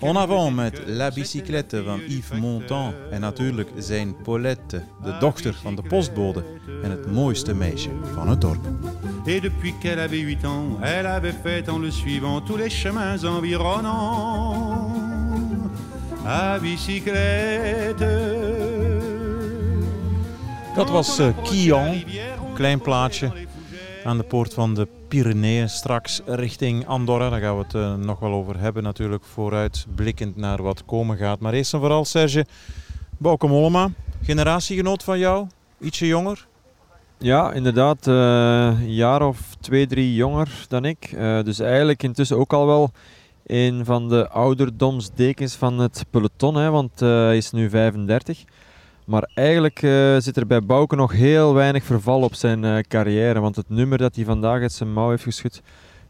En avant met La Bicyclette le van Yves Montand en natuurlijk zijn Paulette, de dochter van de postbode en het mooiste meisje van het dorp. Et depuis qu'elle avait 8 ans, elle avait fait en le suivant tous les chemins environnants. À bicyclette. Dat was eh, Quillan, klein plaatsje aan de poort van de Pyreneeën, straks richting Andorra. Daar gaan we het eh, nog wel over hebben natuurlijk, vooruitblikkend naar wat komen gaat. Maar eerst en vooral Serge Bauke Mollema, generatiegenoot van jou, ietsje jonger. Ja, inderdaad. eh, een jaar of twee, drie jonger dan ik. Eh, dus eigenlijk intussen ook al wel een van de ouderdomsdekens van het peloton. Hè, want hij is nu 35. Maar eigenlijk eh, zit er bij Bouke nog heel weinig verval op zijn eh, carrière. Want het nummer dat hij vandaag uit zijn mouw heeft geschud,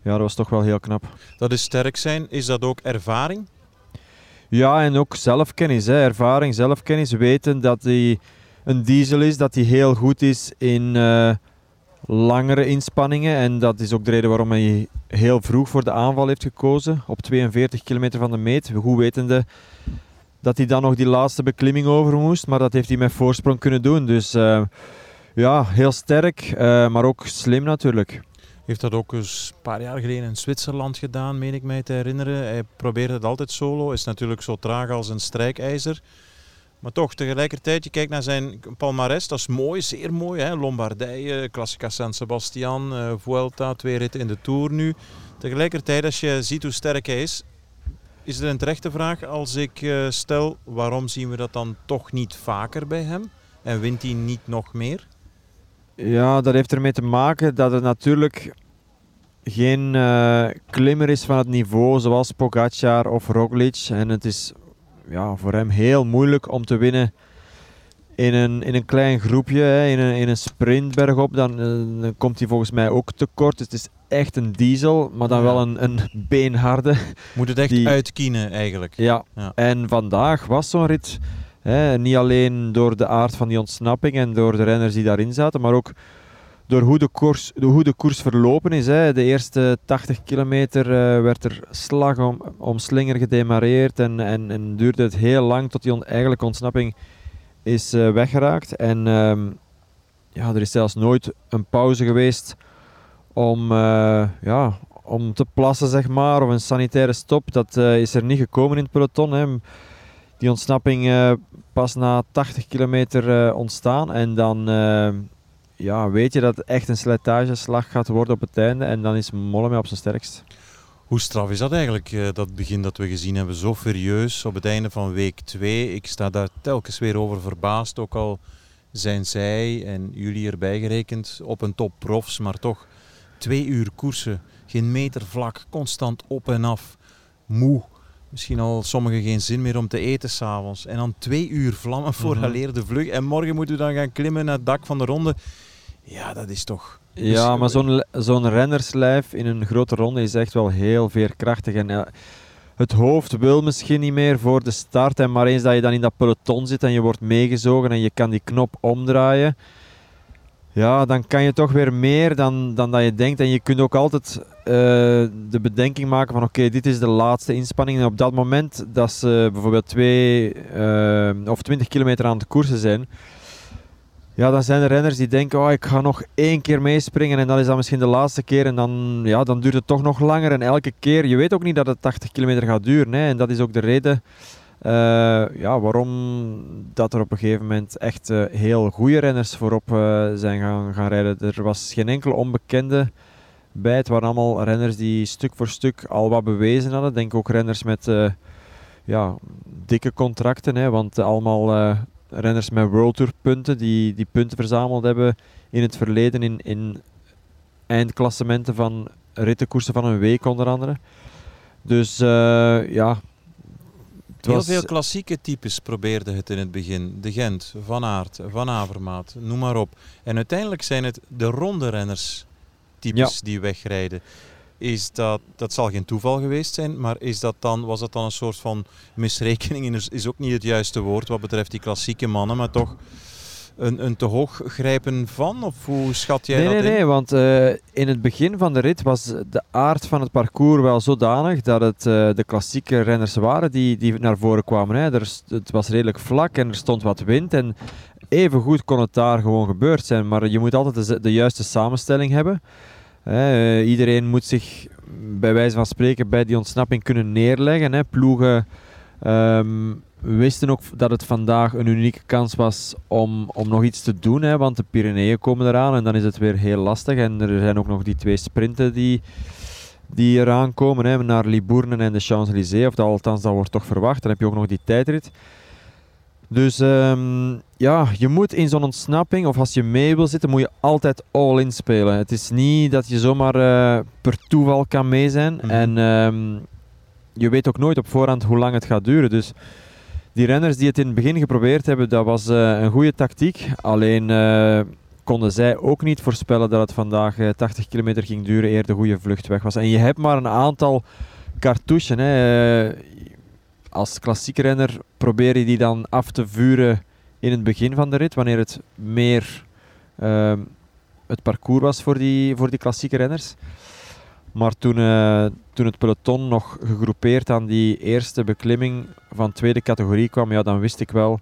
ja, dat was toch wel heel knap. Dat is sterk zijn. Is dat ook ervaring? Ja, en ook zelfkennis, hè. ervaring, zelfkennis. Weten dat hij een diesel is, dat hij heel goed is in eh, langere inspanningen. En dat is ook de reden waarom hij heel vroeg voor de aanval heeft gekozen. Op 42 kilometer van de meet. Goed wetende dat hij dan nog die laatste beklimming over moest. Maar dat heeft hij met voorsprong kunnen doen. Dus eh, ja, heel sterk, eh, maar ook slim natuurlijk. Heeft dat ook een paar jaar geleden in Zwitserland gedaan, meen ik mij te herinneren. Hij probeerde het altijd solo, is natuurlijk zo traag als een strijkijzer. Maar toch, tegelijkertijd, je kijkt naar zijn palmares, dat is mooi, zeer mooi. Hè? Lombardije, Classica San Sebastian, eh, Vuelta, twee ritten in de Tour nu. Tegelijkertijd, als je ziet hoe sterk hij is, is er een terechte vraag als ik eh, stel, waarom zien we dat dan toch niet vaker bij hem? En wint hij niet nog meer? Ja, dat heeft ermee te maken dat het natuurlijk geen eh, klimmer is van het niveau zoals Pogacar of Roglic. En het is ja, voor hem heel moeilijk om te winnen in een, in een klein groepje, hè, in, een, in een sprint bergop. Dan, eh, dan komt hij volgens mij ook tekort. Dus het is echt een diesel, maar dan Ja. wel een, een beenharde. Moet het echt Die- uitkienen eigenlijk. Ja. Ja. En vandaag was zo'n rit. Hè, niet alleen door de aard van die ontsnapping en door de renners die daarin zaten, maar ook door hoe de koers, de, hoe de koers verlopen is. Hè. De eerste 80 kilometer eh, werd er slag om, om slinger gedemareerd en, en, en duurde het heel lang tot die on- eigenlijke ontsnapping is eh, weggeraakt. En ehm, ja, er is zelfs nooit een pauze geweest om, eh, ja, om te plassen, zeg maar, of een sanitaire stop. Dat eh, is er niet gekomen in het peloton. Hè. Die ontsnapping pas na 80 kilometer ontstaan. En dan eh, ja, weet je dat het echt een slijtageslag gaat worden op het einde. En dan is Mollema op zijn sterkst. Hoe straf is dat eigenlijk, eh, dat begin dat we gezien hebben? Zo serieus op het einde van week 2. Ik sta daar telkens weer over verbaasd. Ook al zijn zij en jullie erbij gerekend op een top profs, maar toch twee uur koersen. Geen meter vlak, constant op en af. Moe. Misschien al sommigen geen zin meer om te eten s'avonds. En dan twee uur vlammen voor Mhm. de vlucht. En morgen moeten we dan gaan klimmen naar het dak van de ronde. Ja, dat is toch... Ja, Dus- maar zo'n zo'n rennerslijf in een grote ronde is echt wel heel veerkrachtig. En eh, het hoofd wil misschien niet meer voor de start. En maar eens dat je dan in dat peloton zit en je wordt meegezogen en je kan die knop omdraaien. Ja, dan kan je toch weer meer dan, dan dat je denkt. En je kunt ook altijd eh, de bedenking maken van oké, dit is de laatste inspanning. En op dat moment dat ze bijvoorbeeld twee eh, of twintig kilometer aan het koersen zijn, ja, dan zijn er renners die denken, oh, ik ga nog één keer meespringen en dan is dat misschien de laatste keer en dan, ja, dan duurt het toch nog langer. En elke keer, je weet ook niet dat het 80 kilometer gaat duren. Hè, en dat is ook de reden eh, ja, waarom dat er op een gegeven moment echt eh, heel goede renners voorop eh, zijn gaan, gaan rijden. Er was geen enkele onbekende bij. Het waren allemaal renners die stuk voor stuk al wat bewezen hadden. Denk ook renners met ja, dikke contracten, hè, want allemaal renners met World Tour punten die, die punten verzameld hebben in het verleden in, in eindklassementen van rittenkoersen van een week onder andere. Dus uh, ja. Heel veel klassieke types probeerden het in het begin. De Gent, Van Aert, Van Avermaat, noem maar op. En uiteindelijk zijn het de ronde renners types die wegrijden. Is dat, dat zal geen toeval geweest zijn, maar is dat dan, was dat dan een soort van misrekening? Is, is ook niet het juiste woord wat betreft die klassieke mannen, maar toch een, een te hoog grijpen van? Of hoe schat jij nee, dat nee, in? Nee, want uh, in het begin van de rit was de aard van het parcours wel zodanig dat het uh, de klassieke renners waren die, die naar voren kwamen. Hè. Er, het was redelijk vlak en er stond wat wind. En even goed kon het daar gewoon gebeurd zijn. Maar je moet altijd de, de juiste samenstelling hebben. Uh, iedereen moet zich bij wijze van spreken bij die ontsnapping kunnen neerleggen. Hè. Ploegen... We wisten ook dat het vandaag een unieke kans was om, om nog iets te doen, hè, want de Pyreneeën komen eraan en dan is het weer heel lastig. En er zijn ook nog die twee sprinten die, die eraan komen, hè, naar Libourne en de Champs-Élysées. Of dat, althans, dat wordt toch verwacht. Dan heb je ook nog die tijdrit. Dus um, ja, je moet in zo'n ontsnapping, of als je mee wil zitten, moet je altijd all-in spelen. Het is niet dat je zomaar uh, per toeval kan mee zijn. Mm -hmm. En um, je weet ook nooit op voorhand hoe lang het gaat duren. Dus die renners die het in het begin geprobeerd hebben, dat was uh, een goede tactiek. Alleen uh, konden zij ook niet voorspellen dat het vandaag uh, 80 kilometer ging duren eer de goede vlucht weg was. En je hebt maar een aantal cartouches. Hè. Als klassieke renner probeer je die dan af te vuren in het begin van de rit, wanneer het meer ehm, het parcours was voor die, voor die klassieke renners. Maar toen, uh, toen het peloton nog gegroepeerd aan die eerste beklimming van tweede categorie kwam, ja, dan wist ik wel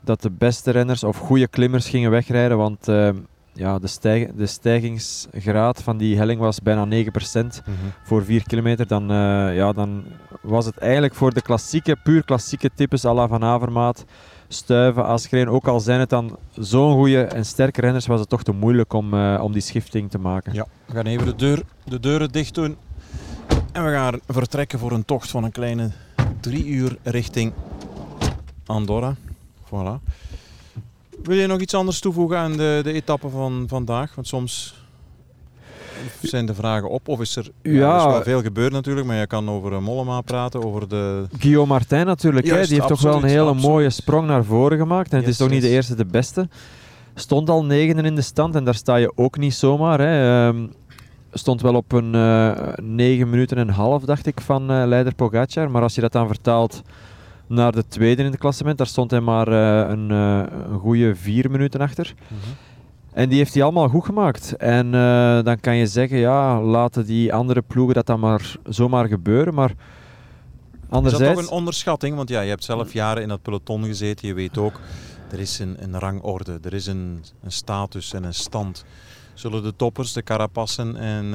dat de beste renners of goede klimmers gingen wegrijden. Want uh, ja, de, stijg de stijgingsgraad van die helling was bijna 9% mm -hmm. voor 4 kilometer. Dan, uh, ja, dan was het eigenlijk voor de klassieke, puur klassieke types à la Van Avermaat, Stuiven, Asgreen, ook al zijn het dan zo'n goede en sterke renners, was het toch te moeilijk om, uh, om die schifting te maken. Ja, we gaan even de, deur, de deuren dicht doen. En we gaan vertrekken voor een tocht van een kleine drie uur richting Andorra. Voilà. Wil je nog iets anders toevoegen aan de, de etappe van vandaag? Want soms zijn de vragen op. Of is er, ja, ja, er is wel veel gebeurd natuurlijk, maar je kan over Mollema praten, over de... Guillaume Martin natuurlijk, Juist, hè, die heeft absoluut, toch wel een hele absoluut. mooie sprong naar voren gemaakt. En yes, het is toch niet de eerste, de beste. Stond al negende in de stand en daar sta je ook niet zomaar. Hè. Um, stond wel op een uh, 9 minuten en een half, dacht ik, van uh, leider Pogacar. Maar als je dat dan vertaalt naar de tweede in het klassement, daar stond hij maar uh, een, een goede vier minuten achter. Mm -hmm. En die heeft hij allemaal goed gemaakt. En uh, dan kan je zeggen, ja, laten die andere ploegen dat dan maar zomaar gebeuren. Maar anderzijds... Is dat toch een onderschatting? Want ja, je hebt zelf jaren in dat peloton gezeten. Je weet ook, er is een, een rangorde. Er is een, een, status en een stand. Zullen de toppers, de carapassen en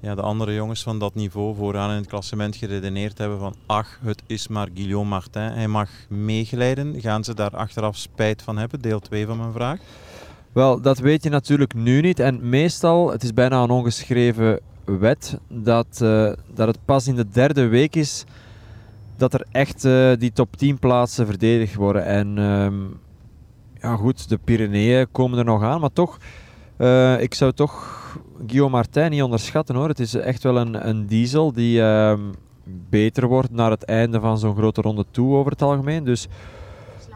ja, de andere jongens van dat niveau vooraan in het klassement geredeneerd hebben van ach, het is maar Guillaume Martin. Hij mag meegeleiden. Gaan ze daar achteraf spijt van hebben? Deel 2 van mijn vraag. Wel, dat weet je natuurlijk nu niet. En meestal, het is bijna een ongeschreven wet, dat, uh, dat het pas in de derde week is dat er echt uh, die top 10 plaatsen verdedigd worden. En um, ja goed, de Pyreneeën komen er nog aan, maar toch, uh, ik zou toch Guillaume Martin niet onderschatten hoor. Het is echt wel een, een diesel die um, beter wordt naar het einde van zo'n grote ronde toe over het algemeen. Dus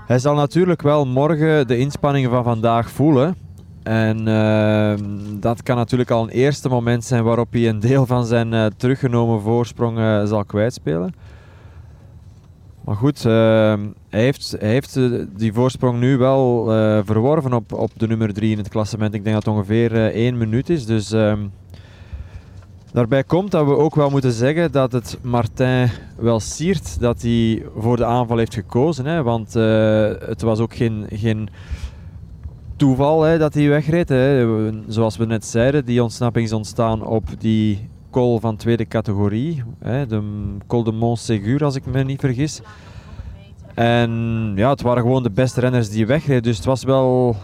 hij zal natuurlijk wel morgen de inspanningen van vandaag voelen. En uh, dat kan natuurlijk al een eerste moment zijn waarop hij een deel van zijn uh, teruggenomen voorsprong uh, zal kwijtspelen. Maar goed, ehm, hij heeft, heeft die voorsprong nu wel eh, verworven op, op de nummer 3 in het klassement. Ik denk dat het ongeveer 1 minuut is. Dus ehm, Daarbij komt dat we ook wel moeten zeggen dat het Martin wel siert dat hij voor de aanval heeft gekozen. Hè, want het was ook geen, geen toeval hè, dat hij wegreed. Hè. Zoals we net zeiden, die ontsnapping is ontstaan op die col van tweede categorie. Hè, de col de Montségur, als ik me niet vergis. En ja, het waren gewoon de beste renners die wegreden. Dus het was wel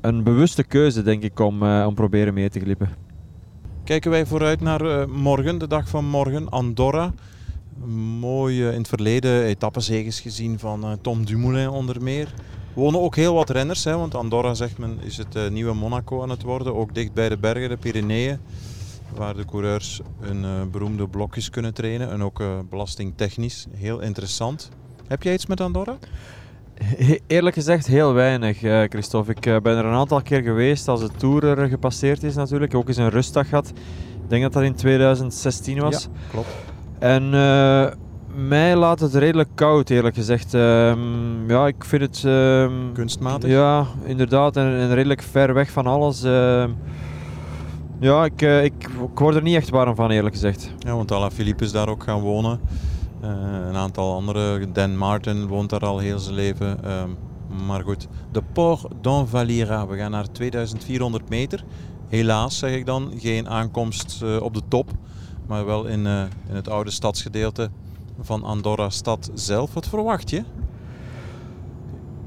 een bewuste keuze, denk ik, om, uh, om proberen mee te glippen. Kijken wij vooruit naar uh, morgen, de dag van morgen, Andorra. Mooi in het verleden etappezeges gezien van uh, Tom Dumoulin onder meer. Wonen ook heel wat renners, hè, want Andorra zegt men is het nieuwe Monaco aan het worden. Ook dicht bij de bergen, de Pyreneeën, waar de coureurs hun beroemde blokjes kunnen trainen. En ook belastingtechnisch heel interessant. Heb jij iets met Andorra? Eerlijk gezegd heel weinig, uh, Christophe. Ik uh, ben er een aantal keer geweest als de Tour er gepasseerd is natuurlijk. Ook eens een rustdag gehad. Ik denk dat dat in 2016 was. Ja, klopt. En uh, mij laat het redelijk koud, eerlijk gezegd. Ehm, ja, ik vind het... Ehm, Kunstmatig? Ja, inderdaad. En, en, redelijk ver weg van alles. Ehm, ja, ik, ik, ik, word er niet echt warm van, eerlijk gezegd. Ja, want Alaphilippe is daar ook gaan wonen. Uh, een aantal andere, Dan Martin woont daar al heel zijn leven. Uh, maar goed, de Port d'Envalira. We gaan naar 2400 meter. Helaas zeg ik dan, geen aankomst uh, op de top. Maar wel in, in het oude stadsgedeelte van Andorra stad zelf. Wat verwacht je?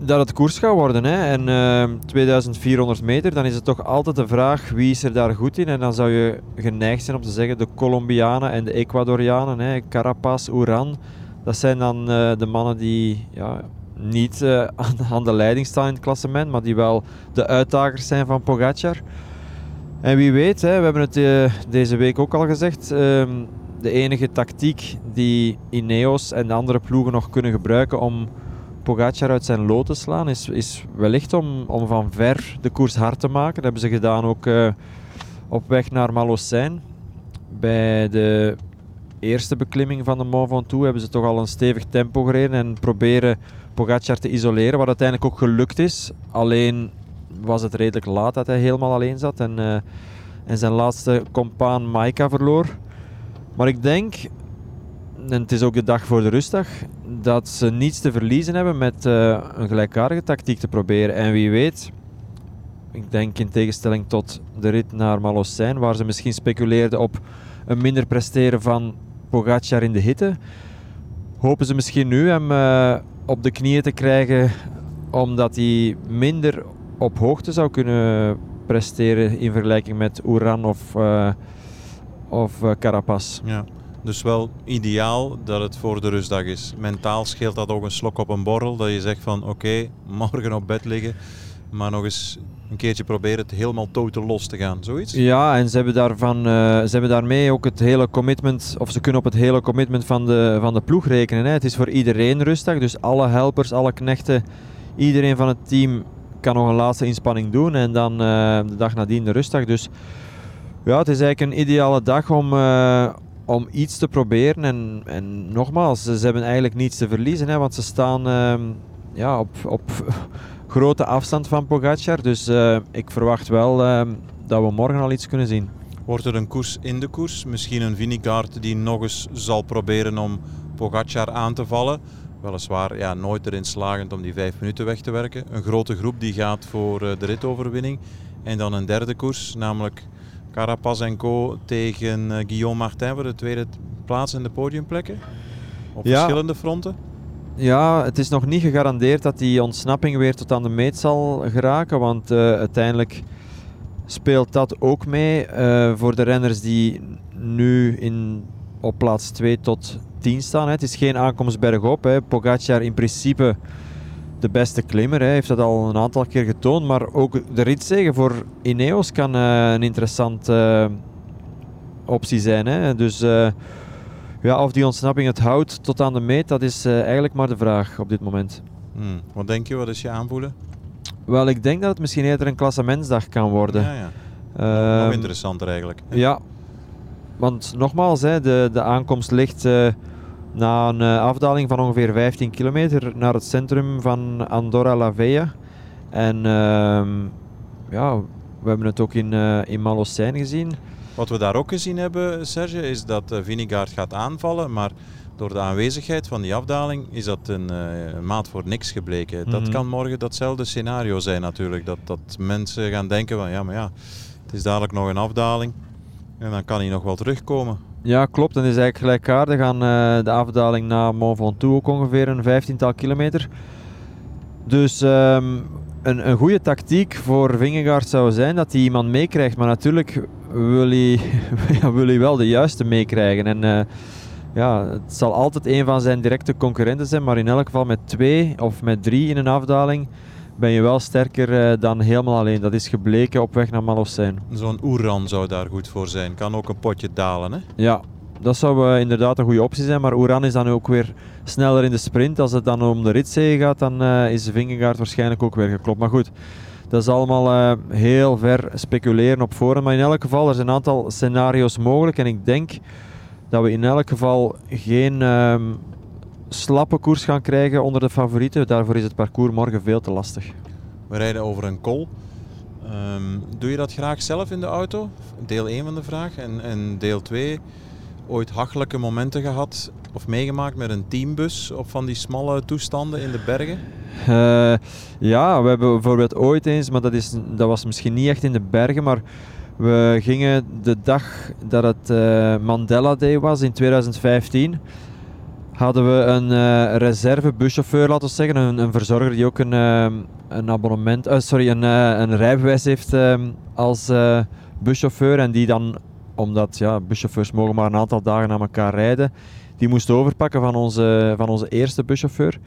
Dat het koers gaat worden. Hè. En uh, 2400 meter, dan is het toch altijd de vraag wie is er daar goed in. En dan zou je geneigd zijn om te zeggen de Colombianen en de Ecuadorianen. Hè. Carapaz, Uran. Dat zijn dan uh, de mannen die ja, niet uh, aan, de leiding staan in het klassement, maar die wel de uitdagers zijn van Pogacar. En wie weet, hè, we hebben het uh, deze week ook al gezegd. Ehm, de enige tactiek die Ineos en de andere ploegen nog kunnen gebruiken om Pogacar uit zijn lood te slaan, is, is wellicht om, om van ver de koers hard te maken. Dat hebben ze gedaan ook uh, op weg naar Malocijn. Bij de eerste beklimming van de Mont Ventoux hebben ze toch al een stevig tempo gereden en proberen Pogacar te isoleren, wat uiteindelijk ook gelukt is. Alleen was het redelijk laat dat hij helemaal alleen zat en, uh, en zijn laatste compaan Maika verloor. Maar ik denk en het is ook de dag voor de rustdag, dat ze niets te verliezen hebben met uh, een gelijkaardige tactiek te proberen. En wie weet, ik denk in tegenstelling tot de rit naar Malocijn, waar ze misschien speculeerden op een minder presteren van Pogacar in de hitte, hopen ze misschien nu hem uh, op de knieën te krijgen, omdat hij minder op hoogte zou kunnen presteren in vergelijking met Uran of, uh, of Carapaz. Ja. Dus wel ideaal dat het voor de rustdag is. Mentaal scheelt dat ook een slok op een borrel. Dat je zegt van oké, morgen op bed liggen. Maar nog eens een keertje proberen het helemaal totaal los te gaan. Zoiets? Ja, en ze hebben, daarvan, uh, ze hebben daarmee ook het hele commitment, of ze kunnen op het hele commitment van de, van de ploeg rekenen. Hè. Het is voor iedereen rustdag, dus alle helpers, alle knechten, iedereen van het team kan nog een laatste inspanning doen. En dan uh, de dag nadien de rustdag. Dus ja, het is eigenlijk een ideale dag om, uh, om iets te proberen. En, en nogmaals, ze hebben eigenlijk niets te verliezen, hè, want ze staan uh, ja, op, op grote afstand van Pogacar. Dus uh, ik verwacht wel uh, dat we morgen al iets kunnen zien. Wordt er een koers in de koers? Misschien een Vingegaard die nog eens zal proberen om Pogacar aan te vallen. Weliswaar ja, nooit erin slagend om die vijf minuten weg te werken. Een grote groep die gaat voor eh, de ritoverwinning. En dan een derde koers, namelijk Carapaz en Co. tegen uh, Guillaume Martin voor de tweede plaats in de podiumplekken? Op ja. verschillende fronten? Ja, het is nog niet gegarandeerd dat die ontsnapping weer tot aan de meet zal geraken. Want uh, uiteindelijk speelt dat ook mee uh, voor de renners die nu in, op plaats 2 tot 10 staan. Hè. Het is geen aankomst bergop. Hè. Pogacar in principe de beste klimmer. Hij heeft dat al een aantal keer getoond. Maar ook de ritzegen voor Ineos kan uh, een interessante uh, optie zijn. Hè. Dus uh, ja, of die ontsnapping het houdt tot aan de meet, dat is eigenlijk maar de vraag op dit moment. Hmm. Wat denk je, wat is je aanvoelen? Wel, ik denk dat het misschien eerder een klassementsdag kan worden. Ja, ja. Nog, nog interessanter eigenlijk. Hè? Ja, want nogmaals, hè, de, de aankomst ligt na een uh, afdaling van ongeveer 15 kilometer naar het centrum van Andorra la Vella. En uh, ja, we hebben het ook in, uh, in Malocijn gezien. Wat we daar ook gezien hebben, Serge, is dat uh, Vinegaard gaat aanvallen, maar door de aanwezigheid van die afdaling is dat een maat voor niks gebleken. Mm -hmm. Dat mhm. kan morgen datzelfde scenario zijn natuurlijk, dat, dat mensen gaan denken van ja, maar ja, het is dadelijk nog een afdaling en dan kan hij nog wel terugkomen. Ja, klopt. En is eigenlijk gelijkaardig aan uh, de afdaling naar Mont Ventoux, ook ongeveer een vijftiental kilometer. Dus um, een, een goede tactiek voor Vingegaard zou zijn dat hij iemand meekrijgt. Maar natuurlijk wil hij, wil hij wel de juiste meekrijgen. En eh, ja, het zal altijd een van zijn directe concurrenten zijn, maar in elk geval met twee of met drie in een afdaling ben je wel sterker eh, dan helemaal alleen. Dat is gebleken op weg naar Malocijn. Zo'n Oeran zou daar goed voor zijn. Kan ook een potje dalen, hè? Ja, dat zou eh, inderdaad een goede optie zijn. Maar Oeran is dan ook weer sneller in de sprint. Als het dan om de ritzee gaat, dan uh, is Vingegaard waarschijnlijk ook weer geklopt. Maar goed, dat is allemaal heel ver speculeren op voorhand. Maar in elk geval, er zijn een aantal scenario's mogelijk. En ik denk dat we in elk geval geen um, slappe koers gaan krijgen onder de favorieten. Daarvoor is het parcours morgen veel te lastig. We rijden over een kol. Um, doe je dat graag zelf in de auto? Deel 1 van de vraag. En, en deel 2, ooit hachelijke momenten gehad of meegemaakt met een teambus op van die smalle toestanden in de bergen? Uh, ja, we hebben bijvoorbeeld ooit eens, maar dat, is, dat was misschien niet echt in de bergen, maar we gingen de dag dat het uh, Mandela Day was in 2015, hadden we een uh, reservebuschauffeur, laten we zeggen, een, een, verzorger die ook een, een abonnement, sorry, een, een rijbewijs heeft als buschauffeur en die dan omdat ja, buschauffeurs mogen maar een aantal dagen aan elkaar rijden. Die moest overpakken van onze, van onze eerste buschauffeur.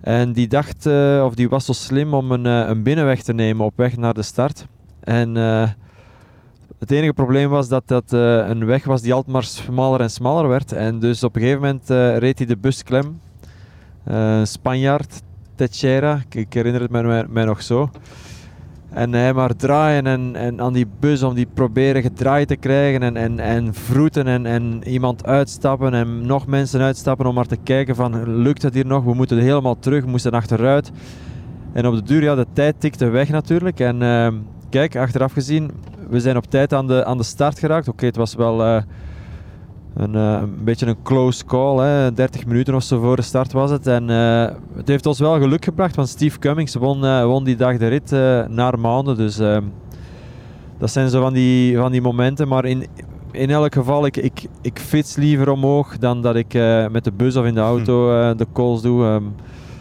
En die dacht, of die was zo slim om een, een binnenweg te nemen op weg naar de start. En het enige probleem was dat dat een weg was die altijd maar smaller en smaller werd. En dus op een gegeven moment reed hij de bus klem. Spanjaard, Teixeira, ik herinner het mij, nog zo. En hij maar draaien en, en aan die bus om die proberen gedraaid te krijgen en, en, en vroeten en, en iemand uitstappen en nog mensen uitstappen om maar te kijken van lukt het hier nog, we moeten helemaal terug, we moesten achteruit. En op de duur, ja, de tijd tikte weg natuurlijk. En uh, kijk, achteraf gezien, we zijn op tijd aan de, aan de start geraakt. Oké, okay, het was wel... Uh, een, uh, een, beetje een close call. Hè. 30 minuten of zo voor de start was het. En uh, het heeft ons wel geluk gebracht, want Steve Cummings won, won die dag de rit naar maanden. Dus ehm, dat zijn zo van die, van die momenten. Maar in, in elk geval, ik, ik, ik fiets liever omhoog dan dat ik met de bus of in de auto hm. de calls doe. Um,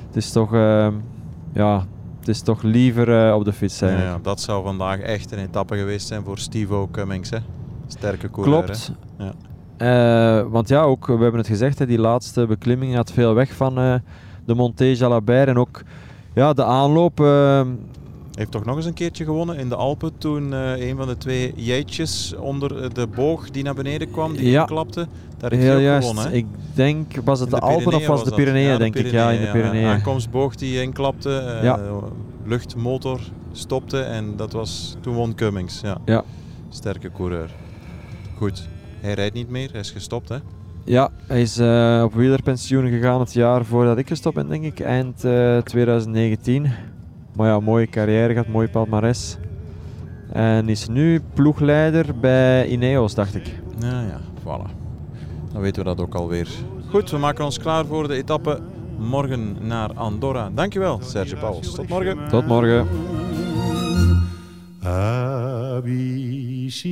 het is toch, ehm, ja, het is toch liever op de fiets zijn. Ja, ja, dat zou vandaag echt een etappe geweest zijn voor Steve Cummings. Hè? Sterke coureur. Klopt. Ja. Uh, want ja, ook, we hebben het gezegd, hè, die laatste beklimming had veel weg van de Monté Jalabert. En ook ja, de aanloop. Heeft toch nog eens een keertje gewonnen in de Alpen toen een van de twee jeitjes onder de boog die naar beneden kwam, die ja. klapte. Daar heeft hij juist. gewonnen. Hè? Ik denk, was het de, de Alpen of was het de Pyreneeën, ja, denk ik? Ja, in de Pyreneeën. Aankomstboog die inklapte, ja. luchtmotor stopte en dat was, toen won Cummings. Ja. ja. Sterke coureur. Goed. Hij rijdt niet meer, hij is gestopt hè? Ja, hij is uh, op wielerpensioen gegaan het jaar voordat ik gestopt ben, denk ik, eind uh, eh, 2019. Maar ja, mooie carrière gehad, mooi palmares. En is nu ploegleider bij Ineos, dacht ik. Ja, ja, voilà. Dan weten we dat ook alweer. Goed, we maken ons klaar voor de etappe morgen naar Andorra. Dankjewel, Serge Pauwels. Tot morgen. Tot morgen. bicyclette.